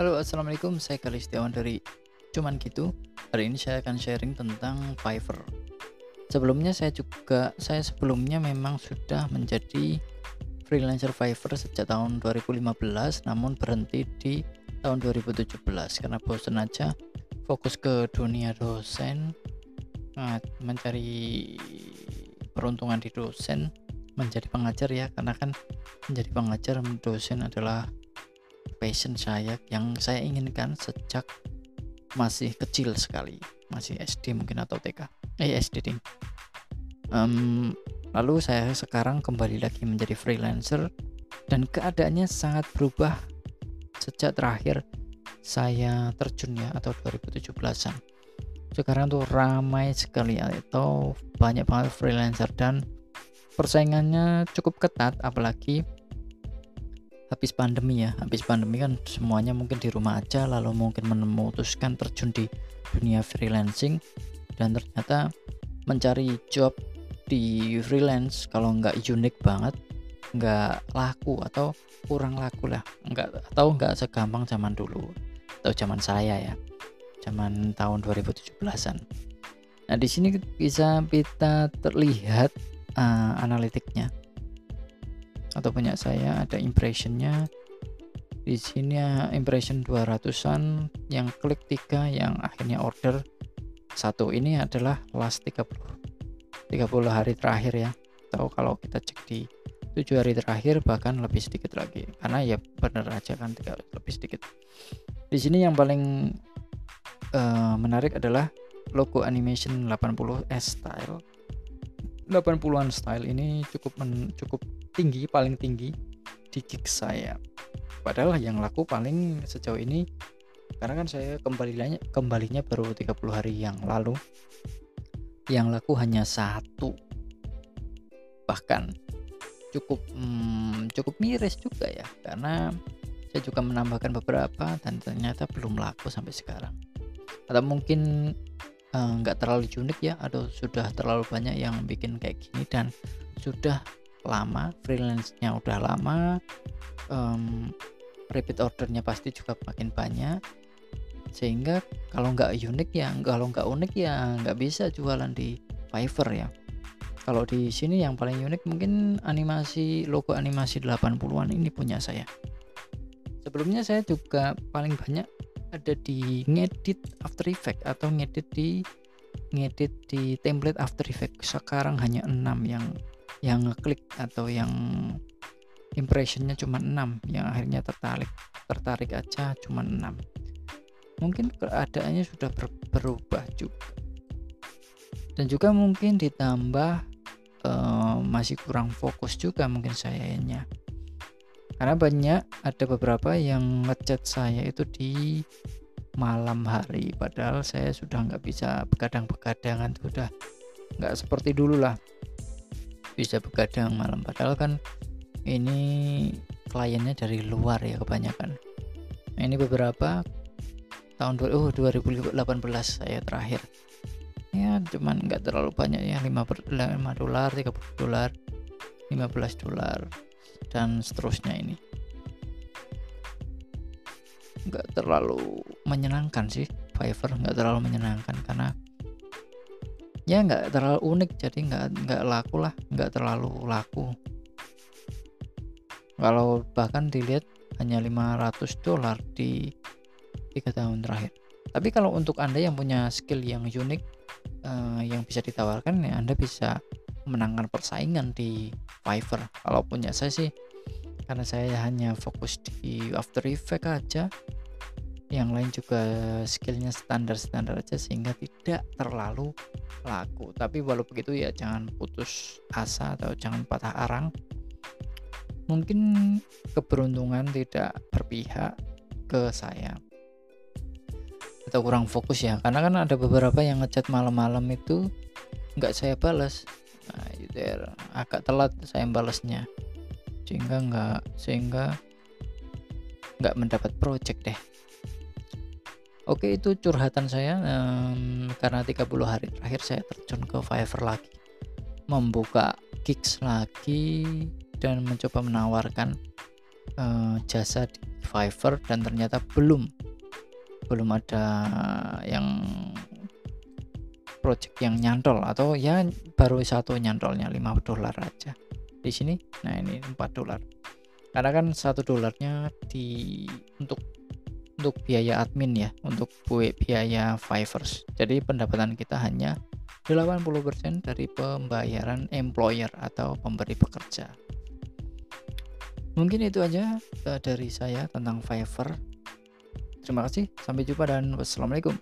Halo assalamualaikum. Saya Kalistiawan dari Cuman Gitu. Hari ini saya akan sharing tentang Fiverr. Sebelumnya saya juga Saya sebelumnya memang sudah menjadi freelancer Fiverr sejak tahun 2015 Namun berhenti di tahun 2017 Karena bosan aja fokus ke dunia dosen nah, Mencari peruntungan di dosen menjadi pengajar ya karena kan menjadi pengajar dosen adalah passion saya yang saya inginkan sejak masih kecil sekali masih SD mungkin atau TK eh SD ding. Um, lalu saya sekarang kembali lagi menjadi freelancer dan keadaannya sangat berubah sejak terakhir saya terjun ya atau 2017an sekarang tuh ramai sekali atau banyak banget freelancer dan persaingannya cukup ketat apalagi habis pandemi ya. Habis pandemi kan semuanya mungkin di rumah aja lalu mungkin memutuskan terjun di dunia freelancing. Dan ternyata mencari job di freelance kalau nggak unik banget nggak laku atau kurang laku lah. Nggak atau nggak segampang zaman dulu atau zaman saya ya. Zaman tahun 2017an nah di sini bisa kita terlihat uh, analitiknya atau punya saya ada impressionnya. Di sini ya, impression 200an yang klik tiga yang akhirnya order. Satu ini adalah last 30 30 hari terakhir ya. Atau kalau kita cek di tujuh hari terakhir bahkan lebih sedikit lagi. Karena ya bener aja kan tiga lebih sedikit. Di sini yang paling uh, menarik adalah logo animation 80 S style. 80-an style ini cukup men, cukup tinggi paling tinggi di gig saya. Padahal yang laku paling sejauh ini karena kan saya kembalinya kembalinya baru 30 hari yang lalu yang laku hanya satu. Bahkan cukup hmm, cukup miris juga ya karena saya juga menambahkan beberapa dan ternyata belum laku sampai sekarang. Atau mungkin Eh, nggak uh, terlalu unik ya atau sudah terlalu banyak yang bikin kayak gini dan sudah lama freelance-nya udah lama um, repeat ordernya pasti juga makin banyak. Sehingga kalau nggak unik ya kalau nggak unik ya nggak bisa jualan di Fiverr ya. Kalau di sini yang paling unik mungkin animasi logo animasi 80-an ini punya saya. Sebelumnya saya juga paling banyak ada di ngedit After Effects atau ngedit di ngedit di template After Effects. Sekarang hanya 6 yang yang ngeklik atau yang impressionnya cuma 6 yang akhirnya tertarik tertarik aja cuma 6 mungkin keadaannya sudah ber, berubah juga. Dan juga mungkin ditambah uh, masih kurang fokus juga mungkin sayanya karena banyak ada beberapa yang ngechat saya itu di malam hari. Padahal saya sudah nggak bisa begadang-begadangan sudah nggak seperti dulu lah bisa begadang malam. Padahal kan ini kliennya dari luar ya kebanyakan. Ini beberapa tahun oh, 2018 saya terakhir. Ya cuman nggak terlalu banyak ya 5, 5 dolar 30 dolar 15 dolar dan seterusnya ini. Nggak terlalu menyenangkan sih Fiverr nggak terlalu menyenangkan karena ya nggak terlalu unik jadi nggak nggak laku lah nggak terlalu laku. Kalau bahkan dilihat hanya 500 dolar di tiga tahun terakhir. Tapi kalau untuk anda yang punya skill yang unik uh, yang bisa ditawarkan ya anda bisa menangkan persaingan di Fiverr. Kalau punya saya sih karena saya hanya fokus di After Effects aja yang lain juga skillnya standar-standar aja sehingga tidak terlalu laku. Tapi walau begitu ya jangan putus asa atau jangan patah arang. Mungkin keberuntungan tidak berpihak ke saya. Atau kurang fokus ya karena kan ada beberapa yang ngechat malam-malam itu nggak saya balas. Nah, ya, agak telat saya balasnya. Sehingga nggak sehingga nggak mendapat project deh Oke itu curhatan saya um, karena 30 hari terakhir saya terjun ke Fiverr lagi. Membuka gigs lagi dan mencoba menawarkan uh, jasa di Fiverr dan ternyata belum. Belum ada yang project yang nyantol atau ya baru satu nyantolnya 5 dolar aja. Di sini nah ini 4 dolar. Karena kan satu dolarnya di untuk untuk biaya admin ya untuk biaya Fiverr jadi pendapatan kita hanya 80% dari pembayaran employer atau pemberi pekerja. Mungkin itu aja eh, dari saya tentang Fiverr terima kasih sampai jumpa dan wassalamualaikum